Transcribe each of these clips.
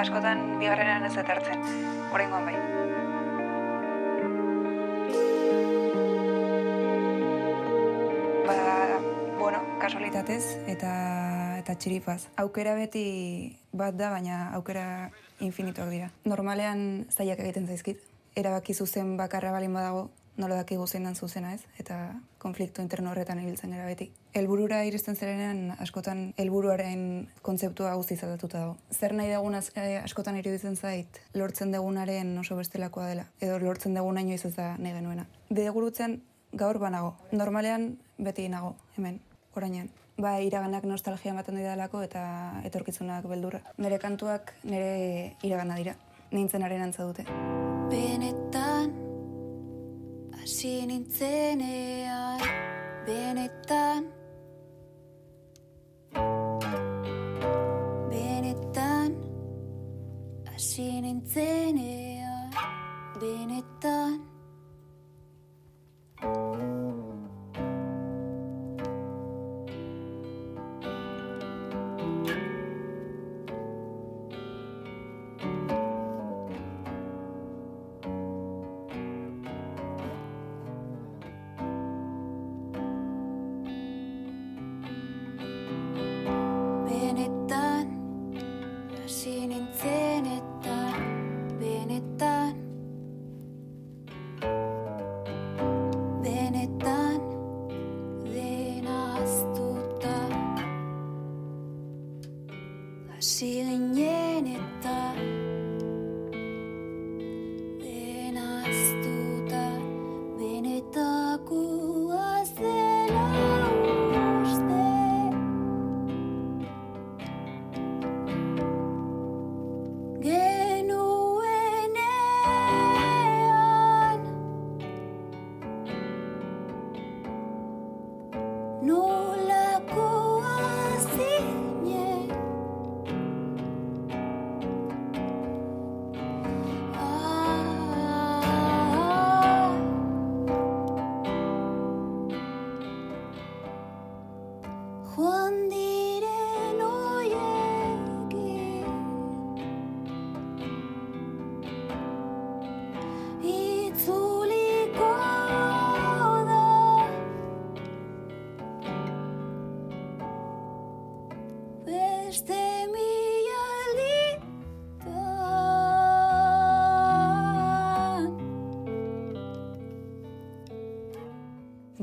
Askotan bigarrenan ez dut hartzen, horrengoan bai. Ba, bueno, kasualitatez eta eta txiripaz. Aukera beti bat da, baina aukera infinituak dira. Normalean zailak egiten zaizkit. Erabaki zuzen bakarra balin badago, nola daki zein zuzena ez, eta konflikto interno horretan ibiltzen gara beti. Elburura iristen zerenean askotan helburuaren kontzeptua guzti zatatuta dago. Zer nahi dagun eh, askotan iruditzen zait, lortzen degunaren oso bestelakoa dela, edo lortzen deguna inoiz ez da nahi genuena. Bide gurutzen gaur banago. Normalean beti nago, hemen, orainean. Ba, iraganak nostalgia ematen didalako eta etorkizunak beldurra. Nere kantuak nere iragana dira. Nintzen antza dute. Benetan hasi nintzenean benetan. Benetan hasi nintzenean benetan silenettä.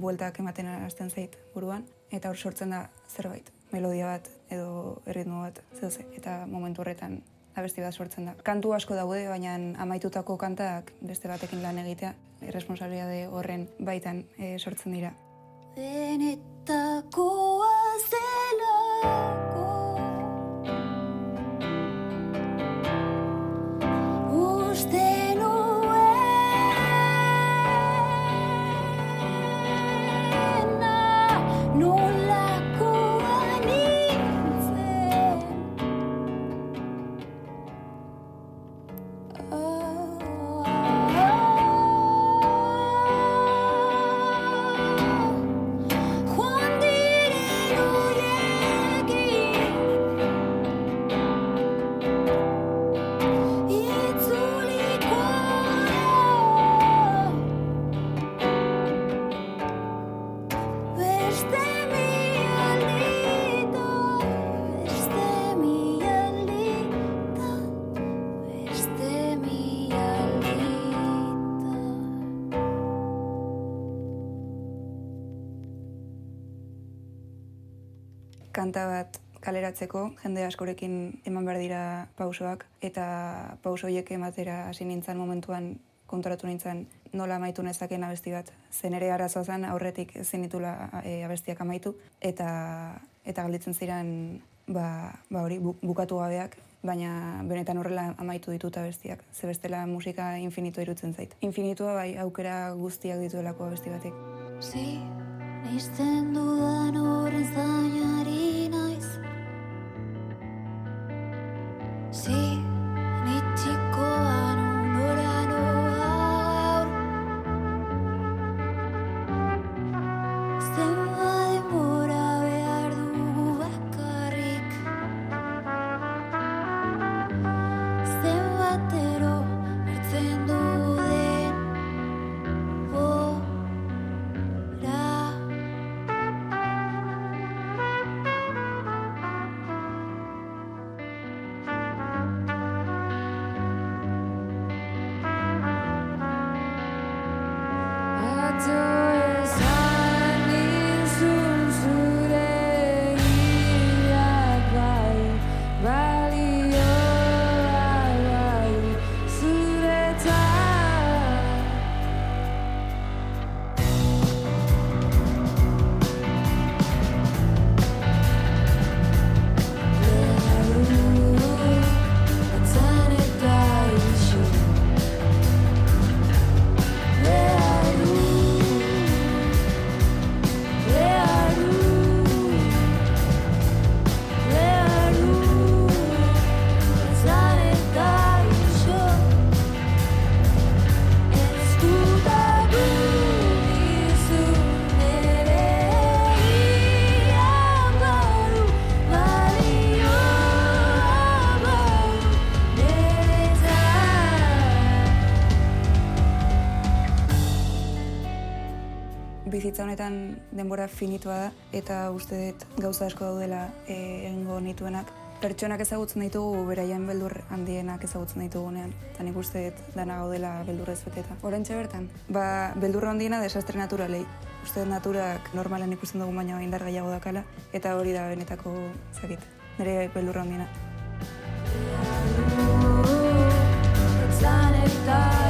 Bueltak ematen hasten zait buruan, eta hor sortzen da zerbait, melodia bat edo erritmo bat, zeuze, eta momentu horretan abesti bat sortzen da. Kantu asko daude, baina amaitutako kantak beste batekin lan egitea, irresponsabilitate horren baitan e, sortzen dira. Benetakoa zelako kanta bat kaleratzeko, jende askorekin eman behar dira pausoak, eta pauso horiek ematera hasi nintzen momentuan konturatu nintzen nola amaitu nezaken abesti bat. Zen ere arazoa zen aurretik zenitula e, abestiak amaitu, eta eta galditzen ziren ba, ba hori bukatu gabeak, baina benetan horrela amaitu ditut abestiak. Ze bestela musika infinitu irutzen zait. Infinitua bai aukera guztiak dituelako abesti batek. Si, nizten dudan horren zainari Sí, ni do honetan denbora finitua da, eta uste dut gauza asko daudela e, egingo nituenak. Pertsonak ezagutzen ditugu, beraien beldur handienak ezagutzen ditugunean. Eta nik uste dut dana gaudela beldurrez beteta. Horentxe bertan, ba, beldurra handiena desastre naturalei. Uste dut naturak normalen ikusten dugu baina indar gehiago dakala, eta hori da benetako zakit. Nire beldurra handiena. Zuretzat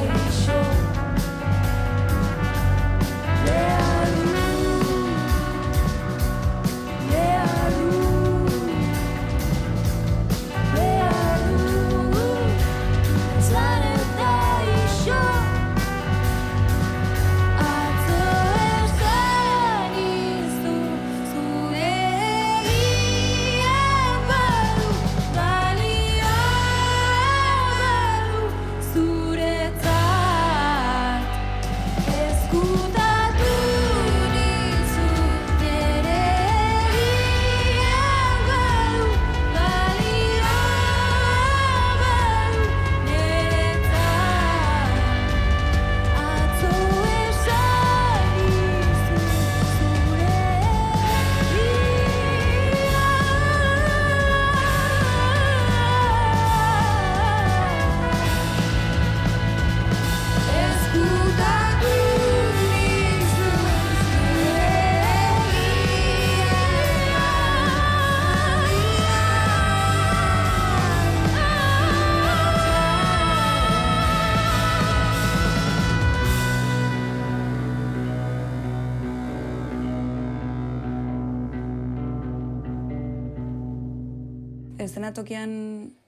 Eszenatokian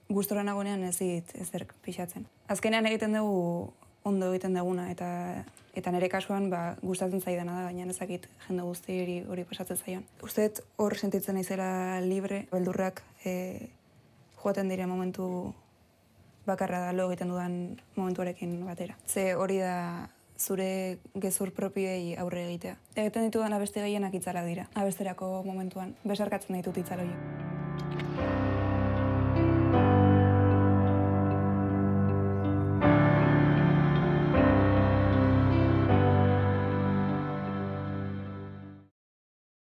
gustora nagonean ez dit ezer pixatzen. Azkenean egiten dugu ondo egiten duguna eta eta nire kasuan ba, gustatzen zaidana da, baina ezakit jende guztieri hori pasatzen zaion. Uste dut hor sentitzen naizela libre, beldurrak e, joaten dire momentu bakarra da lo egiten dudan momentuarekin batera. Ze hori da zure gezur propioei aurre egitea. Egiten ditudan abesti gehienak itzalak dira, abesterako momentuan. Besarkatzen ditut itzal horiek.